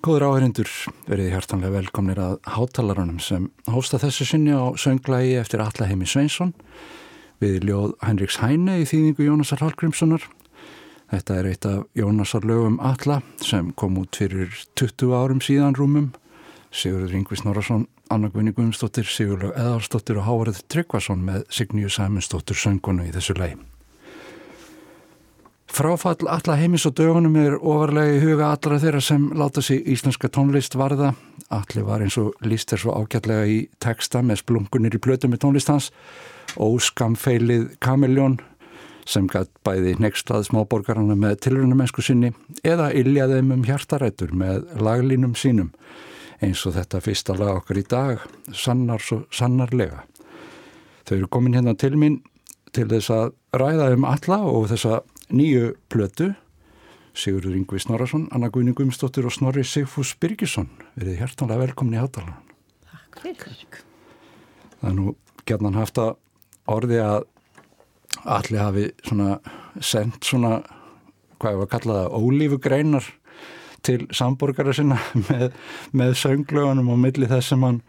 Góður áherindur verið hjartanlega velkomnir að hátalarunum sem hósta þessu sinni á sönglægi eftir Allaheimi Sveinsson við ljóð Henriks Hæne í þýðingu Jónasar Hallgrímssonar. Þetta er eitt af Jónasar lögum Alla sem kom út fyrir 20 árum síðan rúmum. Sigurður Yngvi Snorarsson, Anna Gvinni Guðumsdóttir, Sigurlaug Eðarsdóttir og Hávarð Tryggvason með Signýju Sæmundsdóttir söngunu í þessu lægi. Fráfall alla heimis og dögunum er ofarlega í huga allra þeirra sem láta sér íslenska tónlist varða. Allir var eins og líst er svo ágætlega í texta með splungunir í plötu með tónlistans og skamfeilið Kamiljón sem gætt bæði nextlað smáborgarana með tilrunamennsku sinni eða illjaðum um hjartarætur með laglínum sínum eins og þetta fyrsta lag okkar í dag sannar svo sannarlega. Þau eru komin hérna til mín til þess að ræða um alla og þessa nýju plötu. Sigurður Yngvi Snorarsson, Anna Guðni Guðmstóttir og Snorri Sigfús Birgisson. Verið hjertanlega velkomni í hátalann Takk fyrir. Það er nú gerðan haft að orði að allir hafi svona sendt svona hvað ég var að kalla það, ólífugreinar til samborgara sinna með, með sönglögunum og milli þess sem hann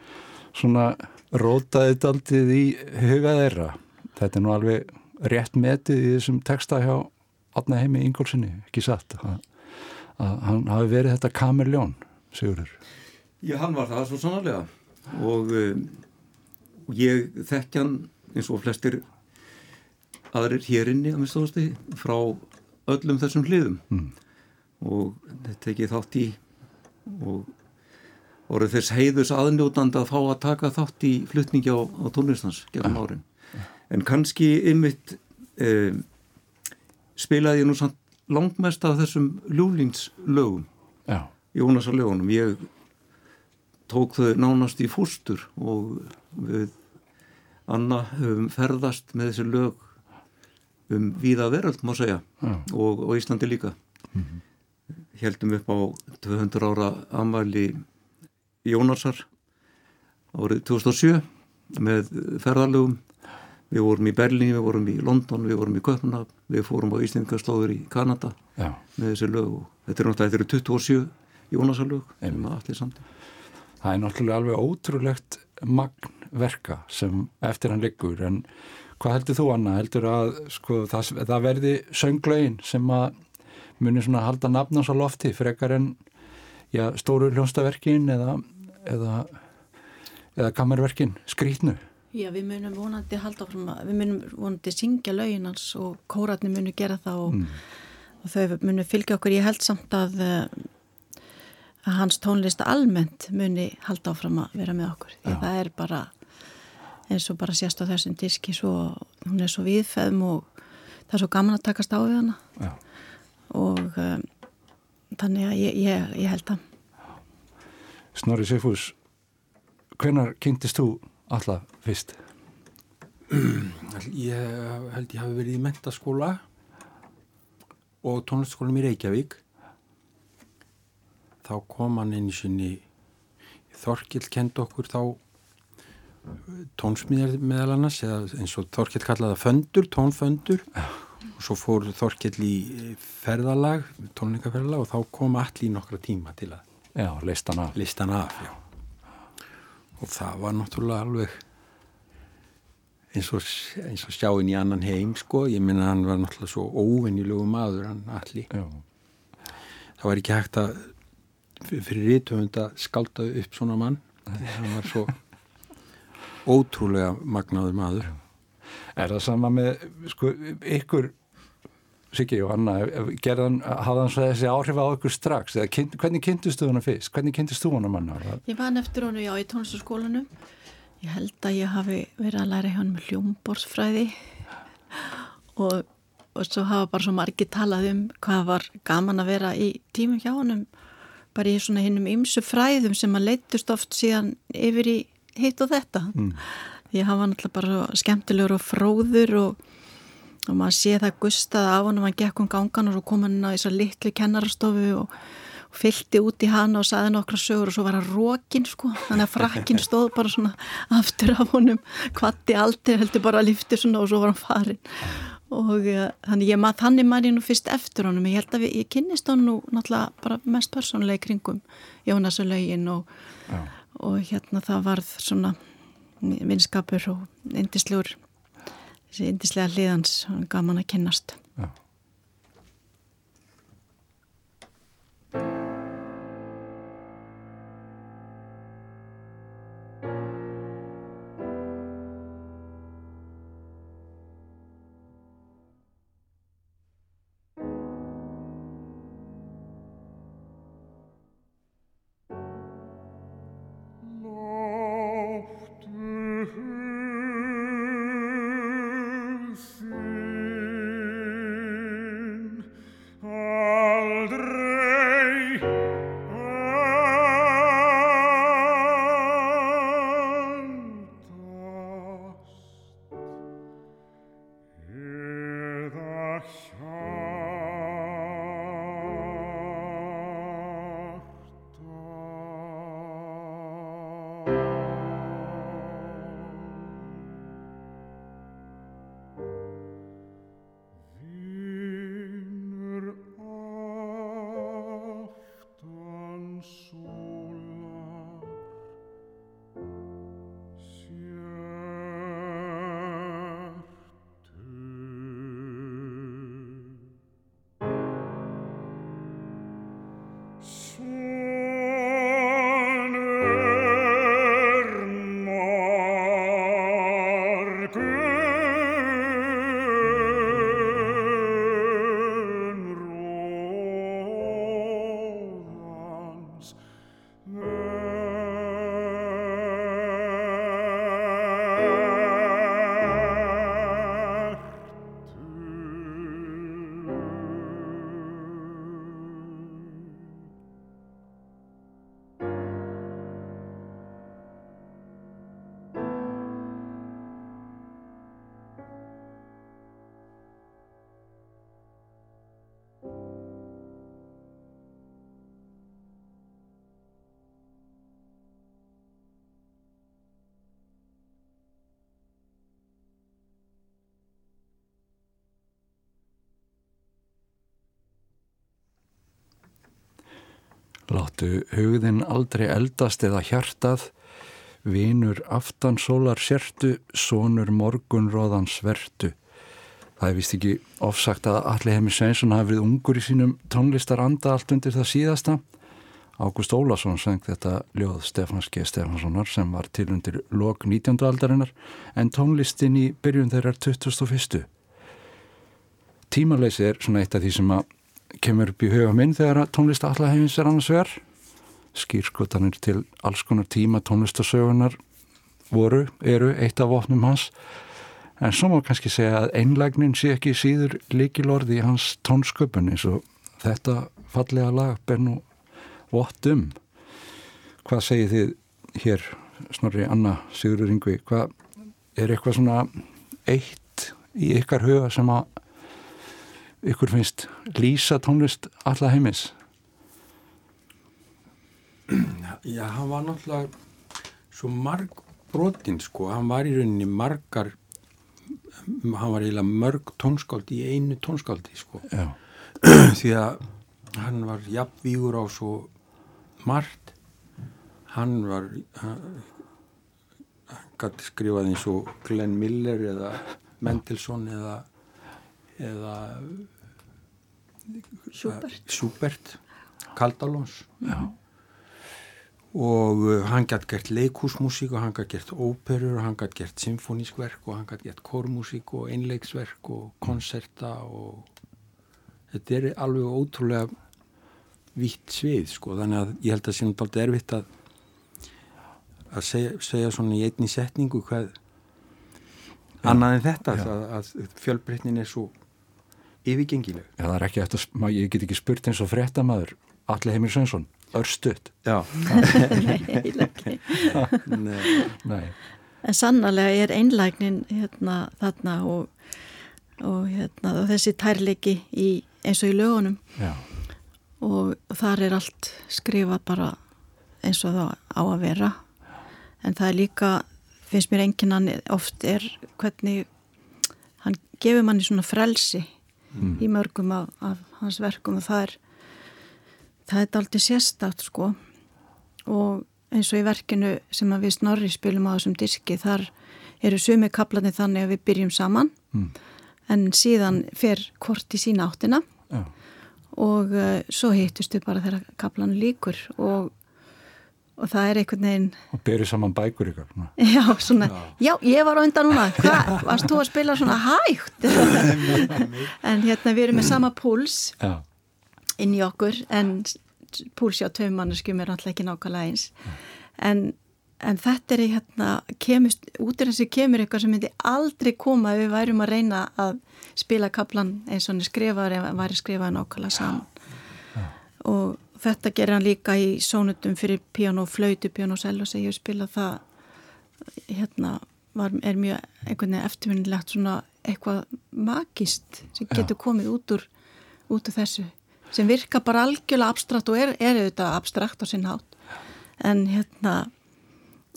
svona rótaði daldið í huga þeirra. Þetta er nú alveg rétt metið í þessum texta hjá Átna heimi Ingólfssoni, ekki satt? Að, að hann hafi verið þetta kamerljón, Sigurður. Já, hann var það svo sannarlega. Og um, ég þekkja hann eins og flestir aðrir hérinni að minnstofasti frá öllum þessum hliðum. Mm. og þetta ekki þátt í og voru þess heiðus aðnjótandi að fá að taka þátt í flutningi á, á tónlistans gefum ja. árin. En kannski ymmit um, spilaði ég nú samt langmest af þessum ljúlingslögum Jónasar lögunum ég tók þau nánast í fústur og við Anna höfum ferðast með þessi lög um víða veröld má segja og, og Íslandi líka. Mm -hmm. heldum upp á 200 ára amæli Jónasar árið 2007 með ferðarlögum Við vorum í Berlín, við vorum í London, við vorum í Köpnab, við fórum á Íslandingarslóður í Kanada Já. með þessi lög og þetta er náttúrulega, þetta eru 27 Jónasalög sem allir samt. Það er náttúrulega alveg ótrúlegt magnverka sem eftir hann liggur en hvað heldur þú Anna? Heldur að sko, það, það verði sönglaugin sem að muni svona halda nafnans á lofti frekar en já, stóru hljónstaverkin eða, eða, eða kamerverkin skrítnu? Já, við munum vonandi halda áfram við munum vonandi syngja lauginans og kóratni munum gera það og, mm. og þau munum fylgja okkur. Ég held samt að, eh, að hans tónlista almennt muni halda áfram að vera með okkur. Því það er bara eins og bara sérst á þessum diski svo, hún er svo viðfæðum og það er svo gaman að takast á við hana Já. og um, þannig að ég, ég, ég held að Snorri Seifús, hvenar kynntist þú alltaf fyrst? Ég held ég hafi verið í mentaskóla og tónlistaskólum í Reykjavík. Þá kom hann inn í sinni Þorkill kend okkur þá tónsmíðar meðal annars eða eins og Þorkill kallaði það föndur, tónföndur. Og svo fór Þorkill í ferðalag, tónlingaferðalag og þá kom allir í nokkra tíma til að Já, listan af. Listan af, já og það var náttúrulega alveg eins og, eins og sjáinn í annan heim sko, ég minna hann var náttúrulega svo óvinnilegu maður hann allir það var ekki hægt að fyrir rítöfund að skalda upp svona mann. Hann var svo ótrúlega magnaður maður. Er það sama með sko, ykkur Siggi og Anna, gerðan, hafði hann þessi áhrif á okkur strax? Kyn, hvernig kynntustu hana fyrst? Hvernig kynntustu hana manna? Ég var neftur honu, já, í tónlistaskólanum. Ég held að ég hafi verið að læra hjá hann með hljómborsfræði og, og svo hafa bara svo margi talað um hvað var gaman að vera í tímum hjá hann bara í svona hinnum ymsu fræðum sem að leytust oft síðan yfir í hitt og þetta. Mm. Ég hafa náttúrulega bara skemmtilegur og fróður og og maður sé það gustað af hann og maður gekk um gangan og svo kom hann á þessar litlu kennarastofu og, og fylgti út í hann og saði nokkra sögur og svo var hann rókin sko, þannig að frakkin stóð bara svona aftur af honum, kvatti aldrei heldur bara að lifti svona og svo var hann farin og uh, þannig ég maður þannig maður ég nú fyrst eftir honum. Ég held að við, ég kynnist hann nú náttúrulega bara mest persónulega í kringum Jónas og og, og hérna það varð svona vinskapur og indislegur þessi indislega hliðans gaman að kynnast Já Láttu hugðin aldrei eldast eða hjartað, vinur aftansólar sértu, sonur morgunróðan svertu. Það er vist ekki ofsagt að Alli Hemi Sveinsson hafi verið ungur í sínum tónlistar anda allt undir það síðasta. Ágúst Ólason seng þetta ljóð Stefans G. Stefanssonar sem var til undir lok 19. aldarinnar en tónlistin í byrjun þeirra 2001. Tímaleysi er svona eitt af því sem að kemur upp í huga minn þegar tónlist allaheimins er annars verð skýrskotanir til alls konar tíma tónlistasögunar voru, eru eitt af ofnum hans. En svo má kannski segja að einlægnin sé ekki síður líkilorði í hans tónsköpun eins og þetta fallega lag ber nú vott um. Hvað segir þið hér snorri Anna Sigurður Yngvi hvað er eitthvað svona eitt í ykkar huga sem að ykkur finnst lýsa tónlist alla heimis? Já, hann var náttúrulega svo marg brotinn sko, hann var í rauninni margar hann var eiginlega mörg tónskáldi í einu tónskáldi sko Já. því að hann var jafnvígur á svo margt hann var hann gæti skrifað eins og Glenn Miller eða Mendelssohn eða eða Schubert, Schubert Kaldalons og uh, hann gætt gert leikúsmusík og hann gætt gert óperur og hann gætt gert symfónískverk og hann gætt gert kórmusík og einleiksverk og konserta og þetta er alveg ótrúlega vitt svið sko. Þannig að ég held að það sé náttúrulega erfitt að að segja, segja svona í einni setningu hvað annað en þetta að, að fjölbreytnin er svo yfirgengileg. Já, það er ekki eftir, ég get ekki spurt eins og frettamæður Alli Heimir Svensson, örstuðt Já. Nei, Nei. En sannarlega er einlægnin hérna þarna og, og, hérna, og þessi tærleiki í, eins og í lögunum. Já. og þar er allt skrifað bara eins og það á að vera. En það er líka, finnst mér enginan oft er hvernig hann gefur manni svona frelsi í mörgum af, af hans verkum og það er það er aldrei sérstætt sko og eins og í verkinu sem við snorri spilum á þessum diski þar eru sumi kaplanir þannig að við byrjum saman mm. en síðan fer hvort í sína áttina Já. og uh, svo hittustu bara þegar kaplan líkur og, og það er einhvern veginn Og berið saman bækur ykkur. svona. Já, svona, já, ég var á undan núna. Hvað, varst þú að spila svona hægt? En hérna við erum með sama púls Já. inn í okkur en púls hjá taumannaskjum er alltaf ekki nákvæmlega eins. En, en þetta er hérna kemist, út í þessi kemur eitthvað sem myndi aldrei koma ef við værum að reyna að spila kaplan eins og hann er skrifaður hann væri skrifaður nákvæmlega saman. Og þetta gerir hann líka í sónutum fyrir piano, flautu, piano, sel og segja spila það hérna var, er mjög einhvern veginn eftirvinnilegt svona eitthvað magist sem getur komið út úr, út úr þessu sem virka bara algjörlega abstrakt og er, er auðvitað abstrakt á sinn hátt. En hérna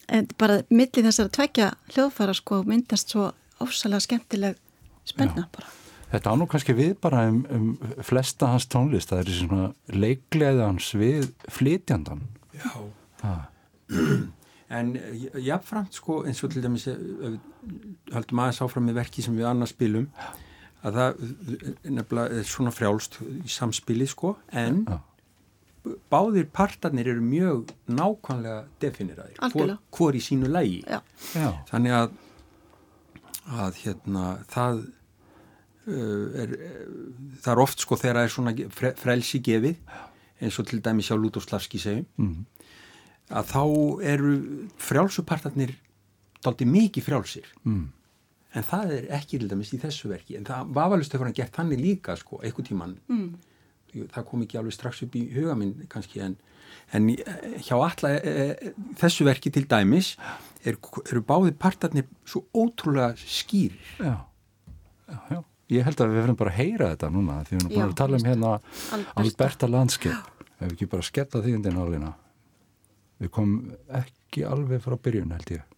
en bara milli þessar tvekja hljóðfæra sko myndast svo ósalega skemmtileg spenna bara Þetta á nú kannski við bara um, um flesta hans tónlist, það er þessi svona leikleði hans við flytjandan. Já. Ha. En eh, jafnframt sko eins og til dæmis eh, við höldum aðeins áfram með verki sem við annars spilum að það eh, nefnilega er svona frjálst í samspili sko en Já. báðir partarnir eru mjög nákvæmlega definiraðir Algjörlega. hvor, hvor í sínu lægi Já, Já. þannig að að hérna það er, uh, það er oft sko þegar það er svona fre, frelsi gefið eins og til dæmis hjá Lúdóslavski segjum Mm. að þá eru frjálsupartarnir daldi mikið frjálsir Mm. en það er ekki til dæmis í þessu verki en það vafalust hefur hann gert þannig líka sko, einhvern tíman mm. það kom ekki alveg strax upp í huga minn kannski en, en í- hjá alla e, e, þessu verki til dæmis er, eru báði partarnir svo ótrúlega skýr Já. Já, já. Ég held að við verðum bara að heyra þetta núna því við erum búin að tala um hérna Alberta. Alberta landskip. Ef við ekki bara skella því undir nálina. Við komum ekki alveg frá byrjun held ég.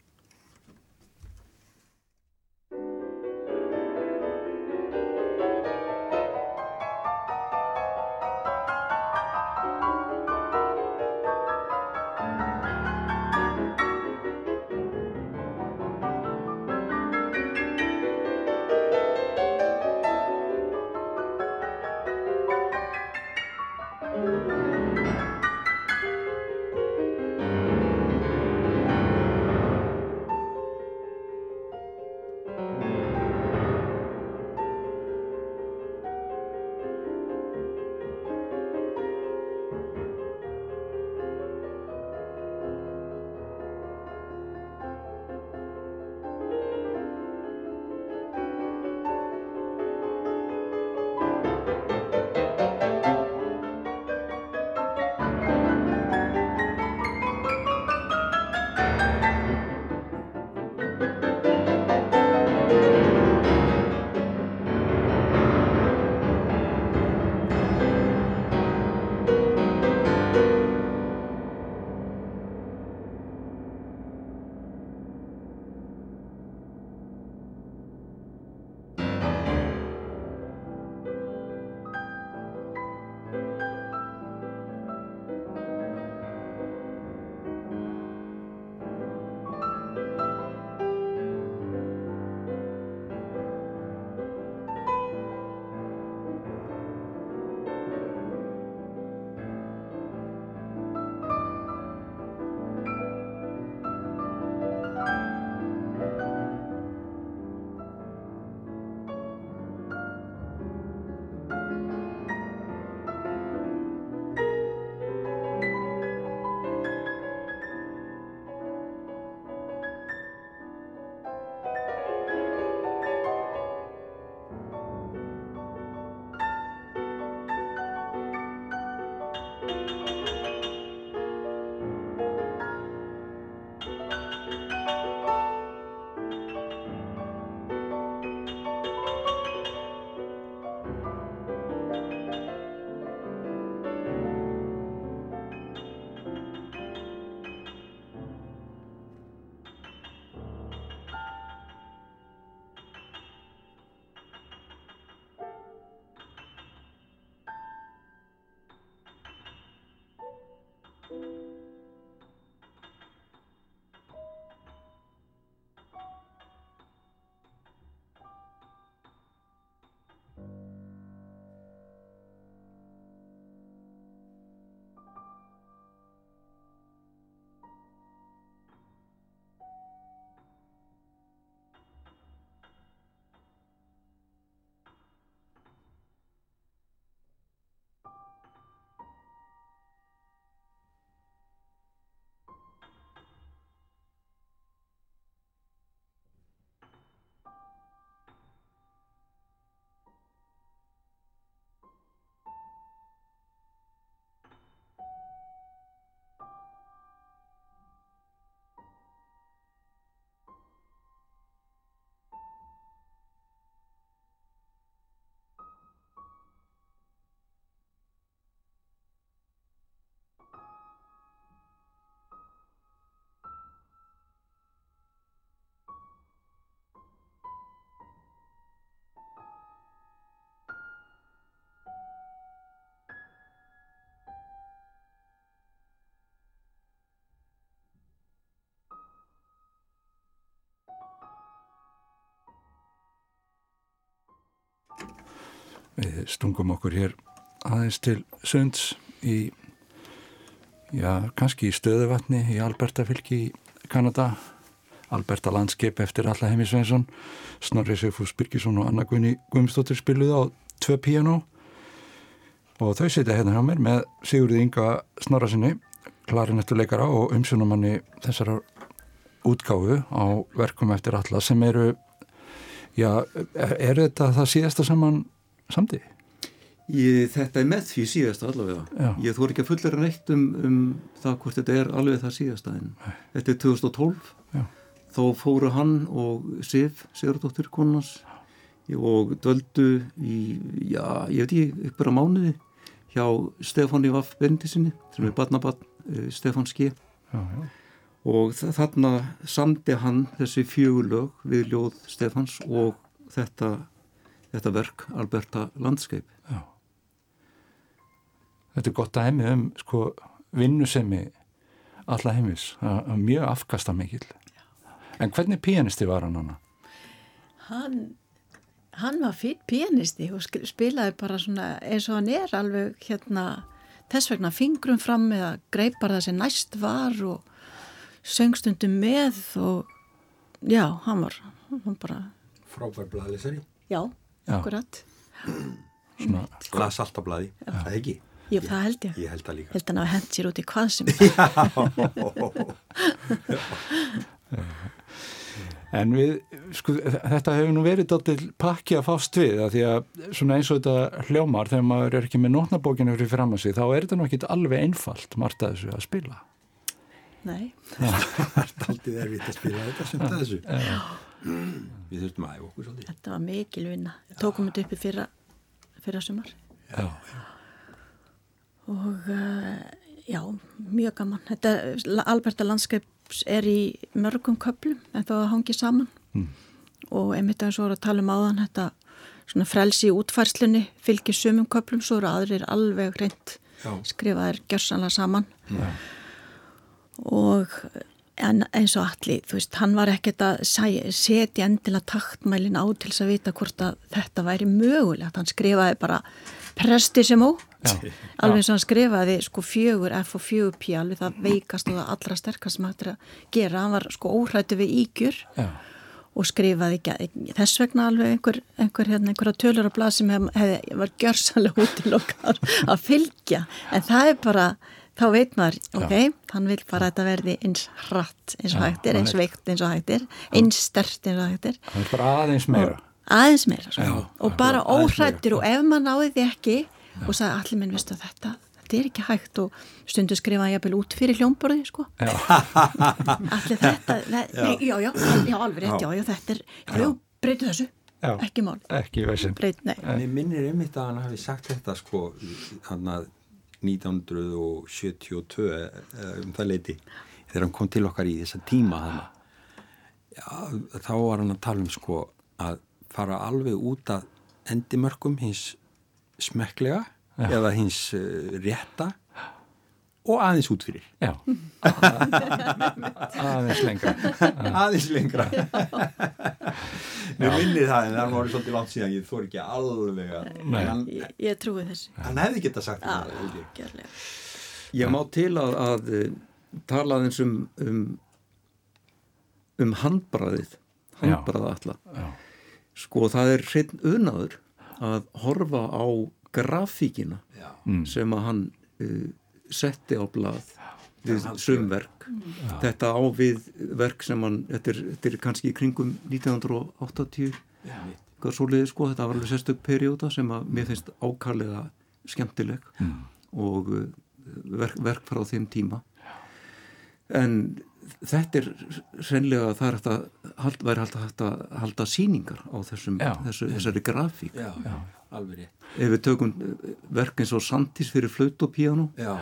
Við stungum okkur hér aðeins til sunds í, já, kannski í stöðuvatni í Alberta fylki í Kanada. Alberta landskip eftir Alla Heimi Sveinsson, Snorri Sigfús Birgisson og Anna Gunni Guðmstóttir spiluð á tvö piano og þau setja hérna hjá mér með Sigurði Inga Snorrasinni, klarinettuleikara og umsjónumanni þessara útgáfu á verkum eftir Alla sem eru, já, er þetta það síðasta saman samdi? Ég, þetta er með því síðasta allavega. Já. Ég þú er ekki að fullera neitt um, um það hvort þetta er alveg það síðasta en þetta er 2012. Já. Þá fóru hann og Sif, Sigurdóttir konans og döldu í, já, ég veit ekki, ykkur að mánuði hjá Stefáni Vaff Bendisinni sem er barnabarn uh, Stefán Ski Já, og þa- þarna samdi hann þessi fjögulög við ljóð Stefáns og þetta, þetta verk Alberta Landskeip. Þetta er gott dæmi um sko vinnusemi alla heimis, er mjög afkasta mikill. En hvernig pianisti var hann hana? Hann, hann var fýtt pianisti og spilaði bara svona eins og hann er alveg hérna þess vegna fingrum fram eða greipar það sem næst var og söngstundum með og já, hann var, hann bara, Frábær blaðlisari. já, Já. Akkurat. Svona, Las allt á blaði. Það er ekki. Jú, það held ég. Ég held það líka. Held hann að hent sér út í hvað sem er. en við, sko, þetta hefur nú verið dottil pakki að fást við að því að svona eins og þetta hljómar þegar maður er ekki með nótnabókinu fyrir fram að sig þá er þetta nú ekki alveg einfalt margt að þessu að spila. Nei, Það er aldrei erfitt að spila þetta sem þessu. Við þurftum að æfa okkur svolítið. þetta var mikil vinna. Tókum þetta upp í fyrra, fyrra sumar. Já, og uh, já, mjög gaman þetta, Alberta landskeips er í mörgum köplum en það hangi saman Mm. og einmitt eins og voru að tala um áðan þetta svona frelsi í útfærslunni fylgir sumum köplum, svo eru aðrir alveg reynd skrifaðir gjörsanlega saman Já. og en eins og allir, þú veist, hann var ekkert að setja endilega taktmælin á til þess að vita hvort að þetta væri mögulegt, hann skrifaði bara presti sem ó alveg eins og hann skrifaði sko fjögur F og fjögur P alveg það veikast og það allra sterkast sem hættir að gera, hann var sko óhrættu við ígjur já, og skrifaði þess vegna alveg einhver, einhver hérna, einhverja tölur á blað sem hef, hef, var gjörsalega útilokkar að fylgja, en það er bara þá veit maður, ok, hann vil bara að þetta verði eins hratt eins og Já, hann eins veikt eins og hægt er eins stert eins og er. Það er bara aðeins meira. aðeins meira sko. Já, og bara óhrættir og ef maður náði því ekki og sagði allir minn, veistu þetta þetta er ekki hægt. Og stundu skrifaði jafnvel út fyrir hljómborði sko. allir þetta nei, já, já, já, alveg rétt, já, já, þetta er já, breytu þessu, Já. ekki mál. Ekki veginn. breyt, nei, Mér minnir einmitt að hann hafi sagt þetta sko hann að 1972 eða um það leiti þegar hann kom til okkar í þessa tíma hann Já, þá var hann að tala um sko að fara alveg út að endimörkum hins smekklega eða hins uh, rétta og aðeins út fyrir. Já, aðeins lengra. Aðeins lengra. Mér minni það en það var svolítið langt síðan ég þór ekki alveg að Ég, ég trúi þessu. hann hefði geta sagt Já, það ég. Ég má til að, að eh, tala aðeins um, um, um handbraðið, handbraða alla. Já. Sko það er hreinn unaður að horfa á grafíkina Já. sem að hann uh, setti á blað við sumverk. Þetta á við verk sem hann, þetta er, þetta er kannski í kringum 1980, Já. hvað svoleiði sko, þetta var alveg sérstök perjóta sem að mér finnst ákallega skemmtileg og uh, verk, verk frá þeim tíma. En þetta er sennilega það er hægt að hald, að, að halda síningar á þessum, Já. þessu, þessari grafík. Já, já, alveg rétt ef við tökum uh, verk eins og Sandís fyrir flaut og Já,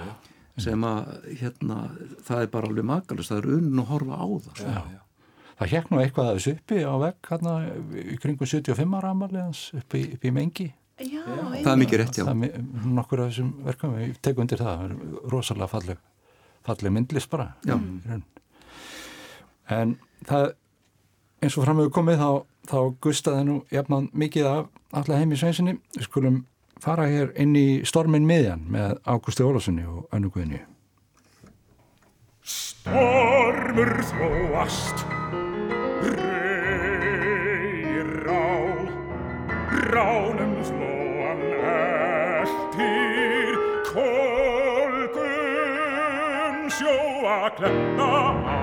sem að hérna, það er bara alveg makalust, það er unn að horfa á það já, já. Það hjekk nú eitthvað að þessu uppi á vegg hérna í kringu 75 ára amalíðans uppi, uppi í mengi. Já, það er mikið rétt, já Það er nokkur af þessum verkum, ég tek undir það, það er rosalega falleg, falleg myndlist bara. Já. En það, eins og fram hefur komið þá, þá gustaði nú jafnan mikið af alla heim í sveinsinni. Við skulum fara hér inn í stormin miðjan með Ágústi Ólasunni og Önnu Guðni. Stormur þróast Reyra Ránum flóan eltir Kolgum sjóa klemna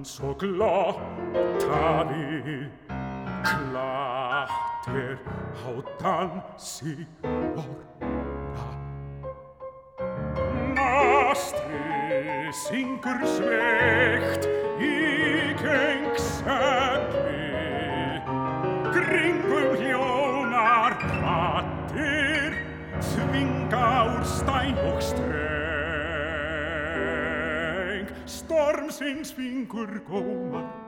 Glans og glottari klattir á dansi orna Mastri syngur sveikt í gengsefni Kringum hljónar rattir Þvinga úr stæn og streng Stormsins fingur gómar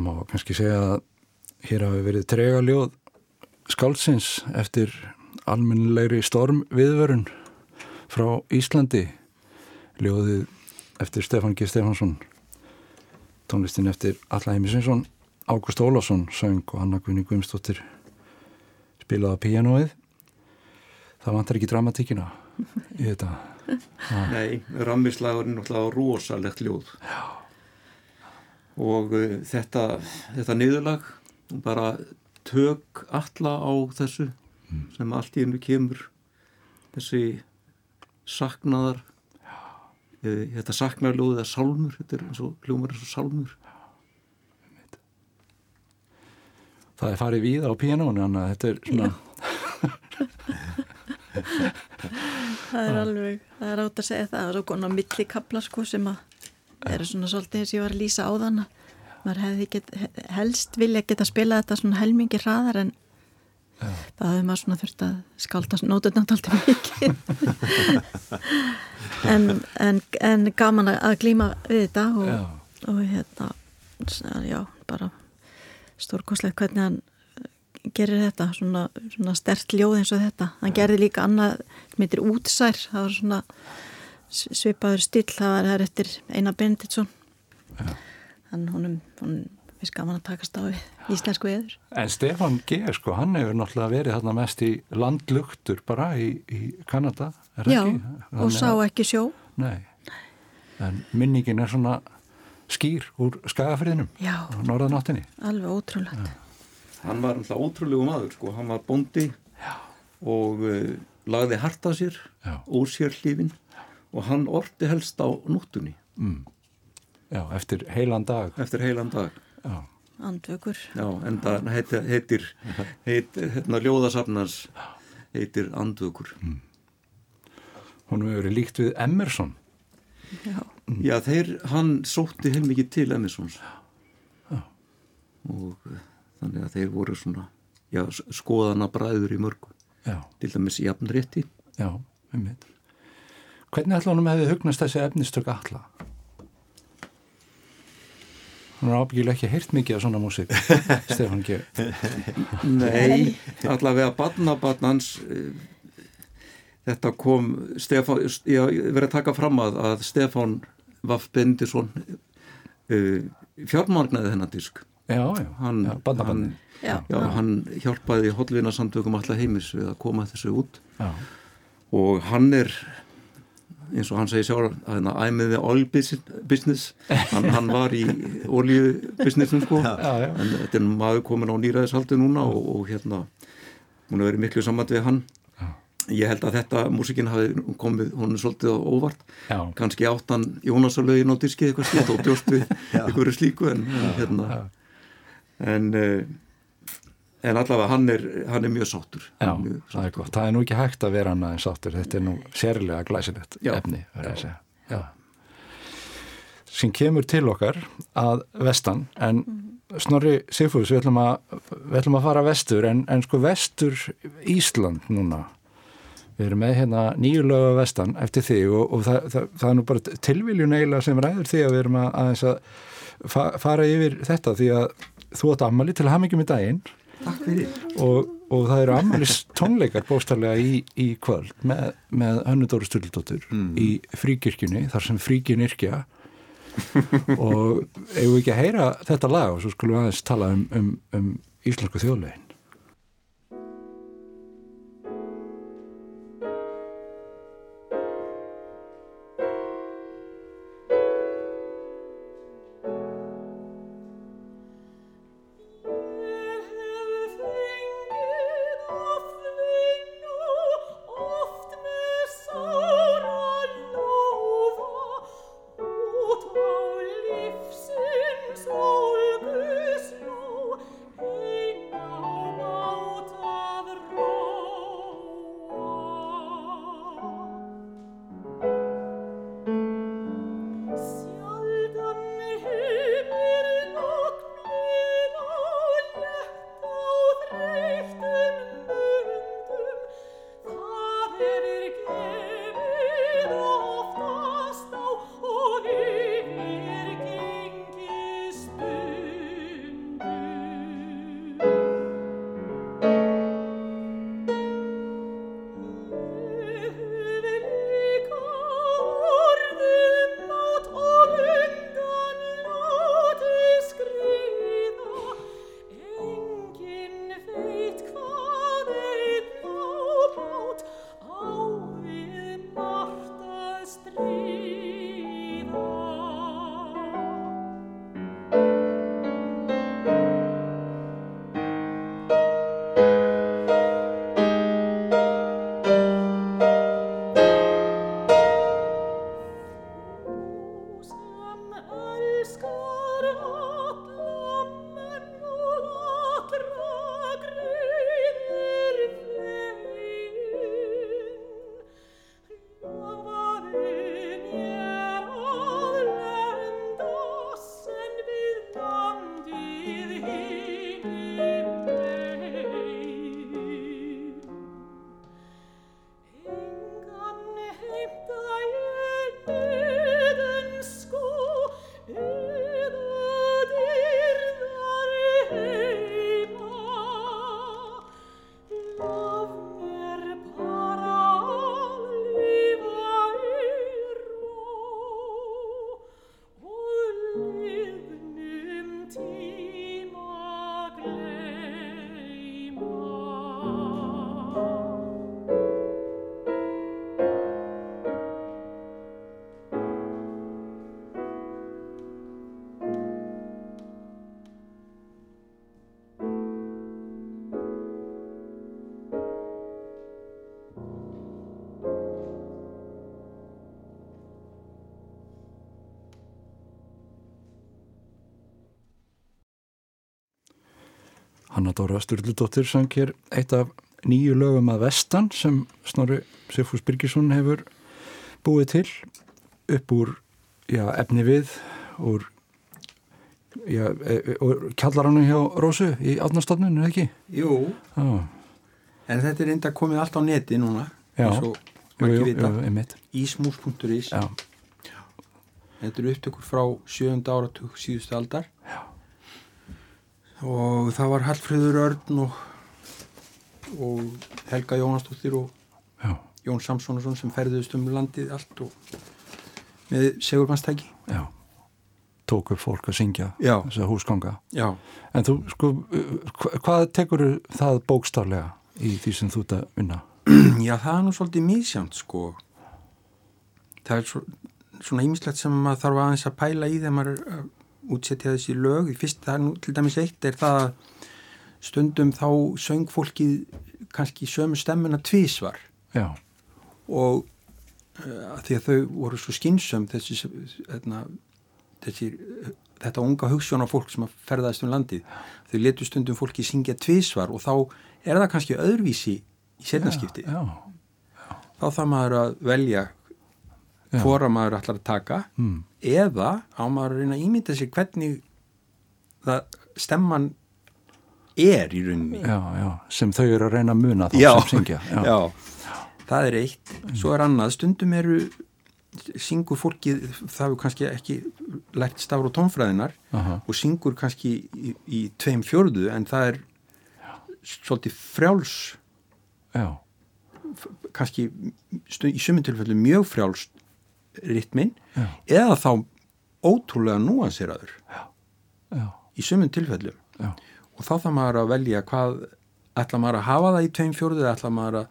Það má kannski segja að hér hafi verið tregaljóð skáldsins eftir almennilegri storm viðvörun frá Íslandi. Ljóðið eftir Stefán G. Stefansson tónlistin eftir Alla Heimisinsson Ágúst Ólásson söng og Anna Gunni Guðmstóttir spilaði á píanóið. Það vantar ekki dramatíkina í þetta. Nei, rammislagurinn er náttúrulega rosalegt ljóð. Já. Og uh, þetta þetta niðurlag bara tök alla á þessu sem allt í hennu kemur þessi saknaðar uh, þetta saknarljóð eða sálmur þetta er eins og hljómar eins og sálmur. Það er farið við á píanónu þannig að þetta er svona það er alveg, það er átt að segja það og svo konar millikabla sko sem að eru svona svolítið eins og ég var að lýsa á þann maður hefði get, helst vilja geta spila þetta svona helmingi hraðar en Já. það hefði maður svona þurft að skálta nótutnátt alltaf mikið en, en, en gaman að glíma við þetta og, Já. og hérna já, bara stórkoslega hvernig hann gerir þetta, svona, svona stert ljóð eins og þetta. Hann gerði líka annað sem heitir útsær, það var svona svipaður still, það var það eftir Einar Benditsson hann honum, honum við skaman að takast á við íslensku eður. En Stefan G. sko, hann hefur náttúrulega verið þarna mest í landlugtur bara í, í Kanada, er Já, ekki? og Þannig sá að- ekki sjó. Nei, en minningin er svona skýr úr skagafriðinum Já, norðanáttinni. alveg ótrúlegt. hann var alltaf ótrúlegu maður sko. hann var bóndi Já. og uh, lagði hart að sér Já. úr sér hlifin og hann orti helst á nóttunni Já, eftir heilan dag. eftir heilan dag Já, Andvökur. Já, en það heitir, heitir, heitir hérna ljóðasafnars heitir Andvökur. hún hefur verið líkt við Emerson. Já, Já, þeir, hann sótti heilmikið til Emersons. Og eh, þannig að þeir voru svona, já, skoðana bræður í mörgu. Já, Til dæmis jafnrétti. já, um mitt. Hvernig ætla honum hefði hugnast þessi efnistök alla? Hún er ábyggilega ekki heyrt mikið af svona músík, Stefán G. Nei, allavega badnabarnans, þetta kom, Stefán, ég verið að taka fram að, að Stefán Vaff Bendisson uh, fjármagnaði þennan disk. Já, já, Hann, já, badnabarni. hann, já, Já, hann hjálpaði hollvinarsamtökum alla heimis við að koma þessu út Já, og hann er eins og hann segir sjálf að in the oil business. Hann, hann var í oljubusinessum sko. Já, já. en þetta er maður komin á nýræðishaldi núna og, og hérna hún hefur verið miklu samvænt við hann. Ég held að þetta músikinn hafi komið hún er svolítið óvart. Já. kannski áttan Jónasalögin á diskið eitthvað slíkt og bjóst við einhverju slíku en hérna. En uh, en allavega hann er, hann er mjög sáttur Já, Hann mjög það er gott. Það er nú ekki hægt að vera annað en sáttur. Þetta er nú sérlega glæsilegt Já. efni, verður að segja. Já. Sem kemur til okkar að vestan, en Snorri Sigfús, við ætlum að, við ætlum að fara vestur, en, en sko vestur Ísland núna. Við erum með hérna nýju lögu vestan eftir þig og, og það, það, það er nú bara tilviljun eiginlega sem ræður því að við erum að, aðeins að fa fara yfir þetta því að þú átt ammali til að hafa mikið með daginn Takk fyrir. og, og það eru ammalis tónleikar bóstarlega í, í kvöld með, með Hönnudóru Sturldóttur í fríkirkjunni, þar sem fríkin yrkja og eigum við ekki að heyra þetta lag og svo skulum við aðeins tala um, um, um íslensku þjóðlegin Hanna Dóra Sturldóttir sang hér eitt af nýju lögum að vestan sem Snorri Sifús Birgisson hefur búið til upp úr já, efni við úr já, e, e, úr kjallarannu hjá Rósu í átnastofnun, er það ekki? Jú, Já, en þetta er enda komið allt á neti núna Já. og jú, jú, vita jú, Ísmús.is Þetta eru upptökur frá sjöunda áratug síðustu aldar. Og það var Hallfriður Örn og, og Helga Jónastóttir og já, Jón Samssonarsson sem ferðuðust um landið allt og með segurmannstæki tók upp fólk að syngja Já. þessa húsganga. Já, En þú, sko, hva- hvað tekur það bókstaflega í því sem þú að vinna? Já, það er nú svolítið mísjönd sko. Það er svo, svona ímislegt sem maður þarf aðeins að pæla í þegar maður er að útsetja þessi lög. Í fyrst það er nú til dæmis eitt er það að stundum þá söng fólkið kannski sömu stemmuna tvísvar Já, og uh, því að þau voru svo skynsum þessi, hérna, þessi þetta unga hugssjóna fólk sem að ferðaðist um landið þau letu stundum fólki syngja tvísvar og þá er það kannski öðruvísi í setnaskipti já, þá þarf maður að velja Já. hvora maður ætlar að taka. Mm, eða á maður að reyna að ímynda sér hvernig það stemman er í rauninni já, já, sem þau eru að reyna að muna þá já, sem syngja. já. það er eitt, svo er annað stundum eru syngur fólkið, það hefur kannski ekki lært og tónfræðinar Aha. og syngur kannski í, í tveim fjörðu en það er svolítið frjáls já, kannski í sumum tilfellu mjög frjáls ritmin Já. eða þá ótrúlega núanseraður. Í sumum tilfellum. Já, og þá þarf maður að velja hvað ætla maður að hafa það í tveim fjörðu eða ætla maður að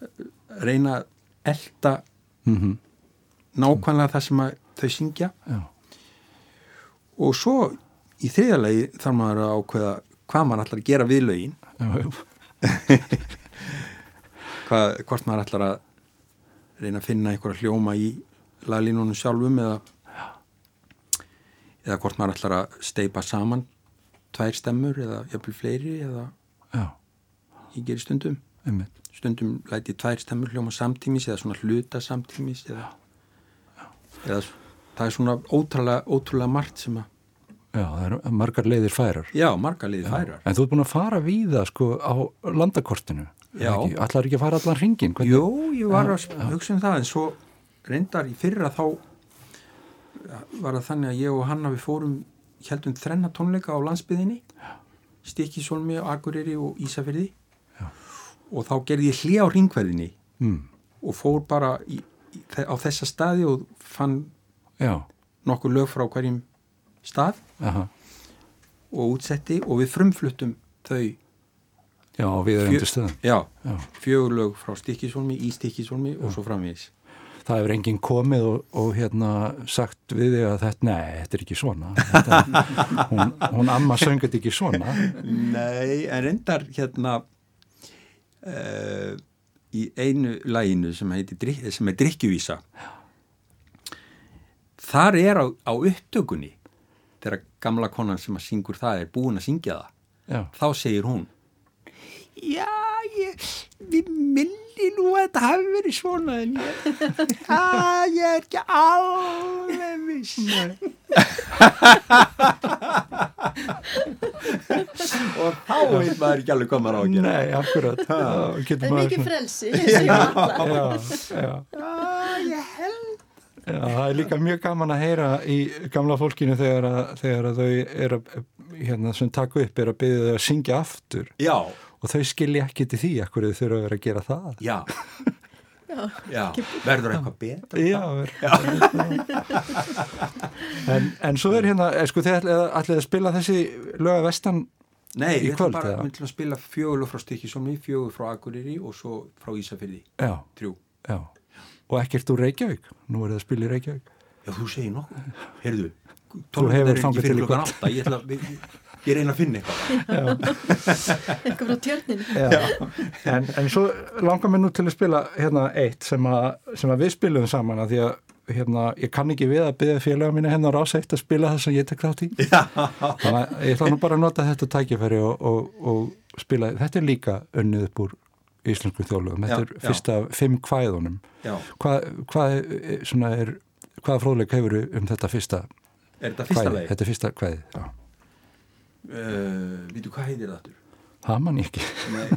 eh, reyna að elda mhm, nákvæmlega það sem þau syngja. Já, og svo í þriðalegi þarf maður að ákveða hvað maður ætlar að gera við lögin. Hvað, hvort maður ætlar að reyna að finna einhverja hljóma í laglínunum sjálfum eða eða hvort maður ætlar að steipa saman tvær stemmur eða jafnvel fleiri eða já, ég gerir stundum einmitt, stundum læti tvær stemmur hljóma samtímis eða svona hluta samtímis eða, eða það er svona ótrúlega, ótrúlega margt sem að já, það eru margar leiðir færar. já, marga liði færar En þú ert búin að fara víða sko á landakortinu. Já. Allar ekki að fara allan hringin? Jú, ég var að hugsa um það en svo reyndar í fyrra þá var það þannig að ég og Hanna við fórum heldum þrenna tónleika á landsbyðinni Stikisólmi, Akureyri og Ísafyrði Já. og þá gerði ég hlið á ringverðinni Mm. og fór bara í, í, á þessa staði og fann Já, nokkur lög frá hverjum stað aha, og útsetti og við frumfluttum þau já, við erum til stöðum. já, Já. fjögur lög frá Stikisólmi, í Stikisólmi og svo framvegis Það hefur enginn komið og, og hérna sagt við þig að þetta, nei, þetta er ekki svona. Þetta, hún, hún amma söngut ekki svona. Nei, en reyndar hérna uh, í einu læginu sem, heiti, sem er drikkjuvísa þar er á, á upptökunni þegar gamla konan sem að syngur það er búin að syngja það Já, þá segir hún Já, ég, við milli nú að þetta hafi verið svona en ég, já, ég er ekki alveg viss og þá veit maður ekki alveg að gera nei, akkurat. Það er mikið frelsi. Já, já. Já, ég held Já, það er líka mjög gaman að heyra í gamla fólkinu þegar að, þegar að þau er að, hérna, sem taka upp er að byggja þau að syngja aftur Já, og þau skilja ekki til því akkur þau þurfa að vera að gera það. já. Já, verður eitthvað betra? Já, en, en svo er hérna, er, sko, þið ætlið ætlið að spila þessi löga vestan, Nei, Í við ætlum bara að spila fjögul frá Stikisómi, fjögul frá Akureyri og svo frá Ísafyrði, já, þrjú. Já, og ekkert úr Reykjavík, nú er það að spila í Reykjavík. Já, þú segir nokkuð. Heyrðu, hefur tónleikarnir er þangað til fyrir Ég, reyna að finna eitthvað. Eitthvað frá tjörninu. Já, en, en svo langar mér nú til að spila hérna eitt sem að, sem að við spilum saman að því að hérna, ég kann ekki við að byggja félaga mínu hérna á ráseitt að spila það sem ég tek þátt í. Þannig að ég ætla nú bara að nota þetta tækifæri og, og, og spila, þetta er líka unnið upp úr íslensku þjóðlugum, þetta Já, er já. fyrsta fimm kvæðunum. Hvað, hvað, er- svona er, hvaða fróðleik hefur um þetta fyrsta er þetta fyrsta kvæði? leið? Þetta er fyrsta kvæði, já. Uh, Vítu, hvað heitir það aftur? Það man ég ekki. Nei,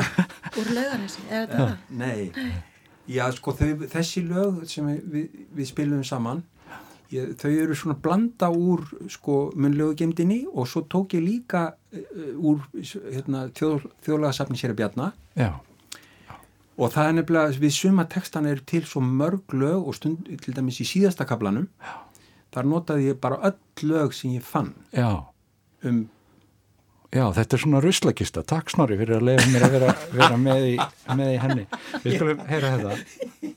Úr laugarnesi, er þetta það? nei. Já, sko, þau, þessi lög sem við, við, spilum saman, ég, þau eru svona blanda úr, sko, munlegu gemdini og svo tók ég líka uh, úr, hérna, þjóð, þjóðlagasafni sér að bjarna Já, Og það er nefnilega, við suma textan er til svo mörg lög og stund, til dæmis í síðasta kaplanum, þar notaði ég bara öll lög sem ég fann já. Um, Já, þetta er svona ruslakista. Takk Snorri fyrir að leiða mér að vera, vera með, í, með í henni. Við skulum heyra þetta.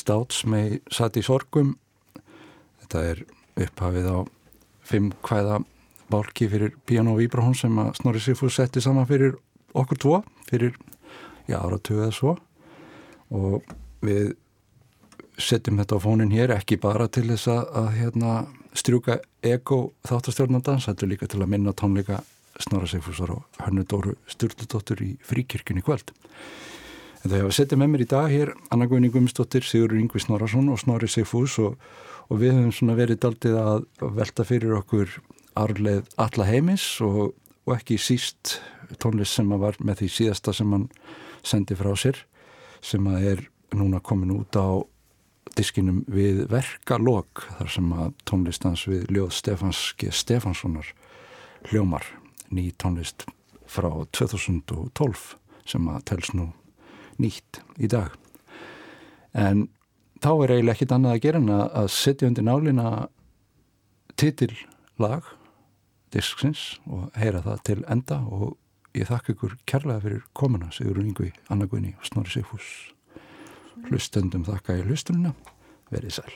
Státs með satt í sorgum þetta er upphafið á fimm hvæða bálki fyrir piano og vibrahón sem að Snorri Sigfús setti saman fyrir okkur tvo fyrir já, áratuga eða svo og við setjum þetta á fónin hér ekki bara til þess að, að hérna, strjúka ego þáttastjórnandans, þetta er líka til að minna tónleika Snorra Sigfúsar og Hönnu Dóru Sturldóttur í fríkirkjunni kvöld. En það hefur setjað með mér í dag hér Anna Guðni Guðmundsdóttir, Sigur Yngvi Snorarsson og Snorri Sigfús og, og við höfum svona verið daldið að velta fyrir okkur árleið alla heimis og, og ekki síst tónlist sem að var með því síðasta sem hann sendi frá sér sem að er núna komin út á diskinum við verkalog þar sem að tónlistans við Ljóð Stefans G. Stefanssonar hljómar ný tónlist frá 2012 sem að tels nú nýtt í dag. En þá er eiginlega ekkit annað að gera en að setja undir nálina titillag disksins og heyra það til enda og ég þakka ykkur kærlega fyrir komuna Sigur Ringvi, Anna Gunni og Snorri Sigfús. Hlustendum þakka í hlustununa verið sæl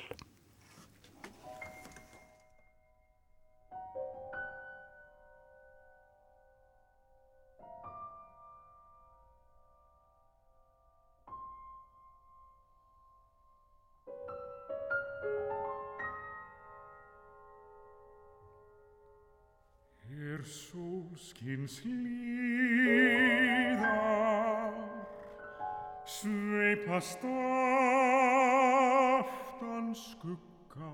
sólskins líðar sveipast aftan skugga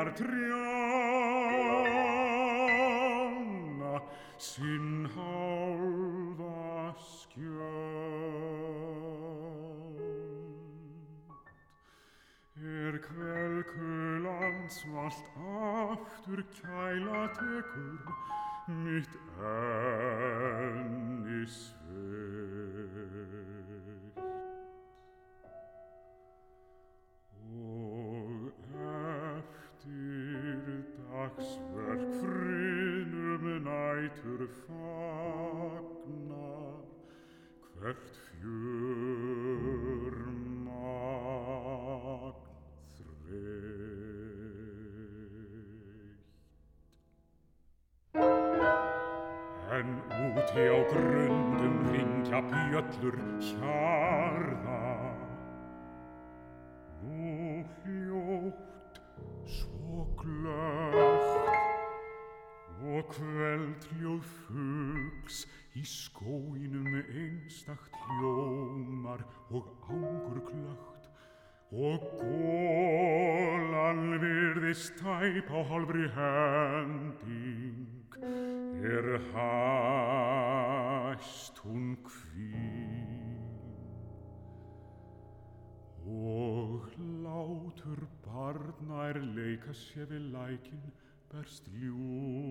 greinar trjána sinn hálfa skjöld. Er kvelkuland svalt aftur kæla tekur mitt enni fagnar hvert fjörmagn þreytt. En úti á grundum ringja bjöllur hjarða hæst hún kvín og látur barnær leika sér við lækin berst ljúft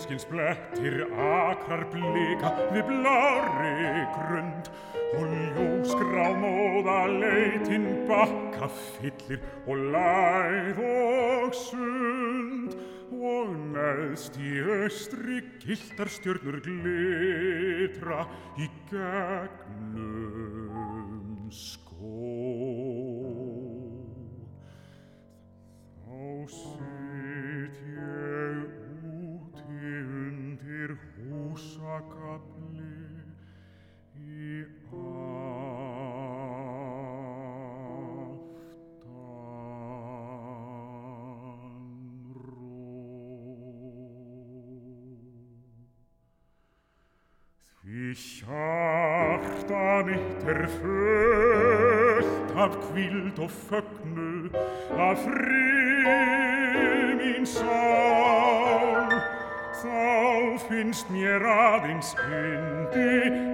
eins og tunskins blettir akrar blika við blári grund og ljósgrámóða leitin bakka fyllir og læð og sund og neðst í austri gildar stjörnur glitra í gegnum skó. Þá mitt er fullt af kvild og fögnu af frið mín sál. Þá finnst mér aðeins yndi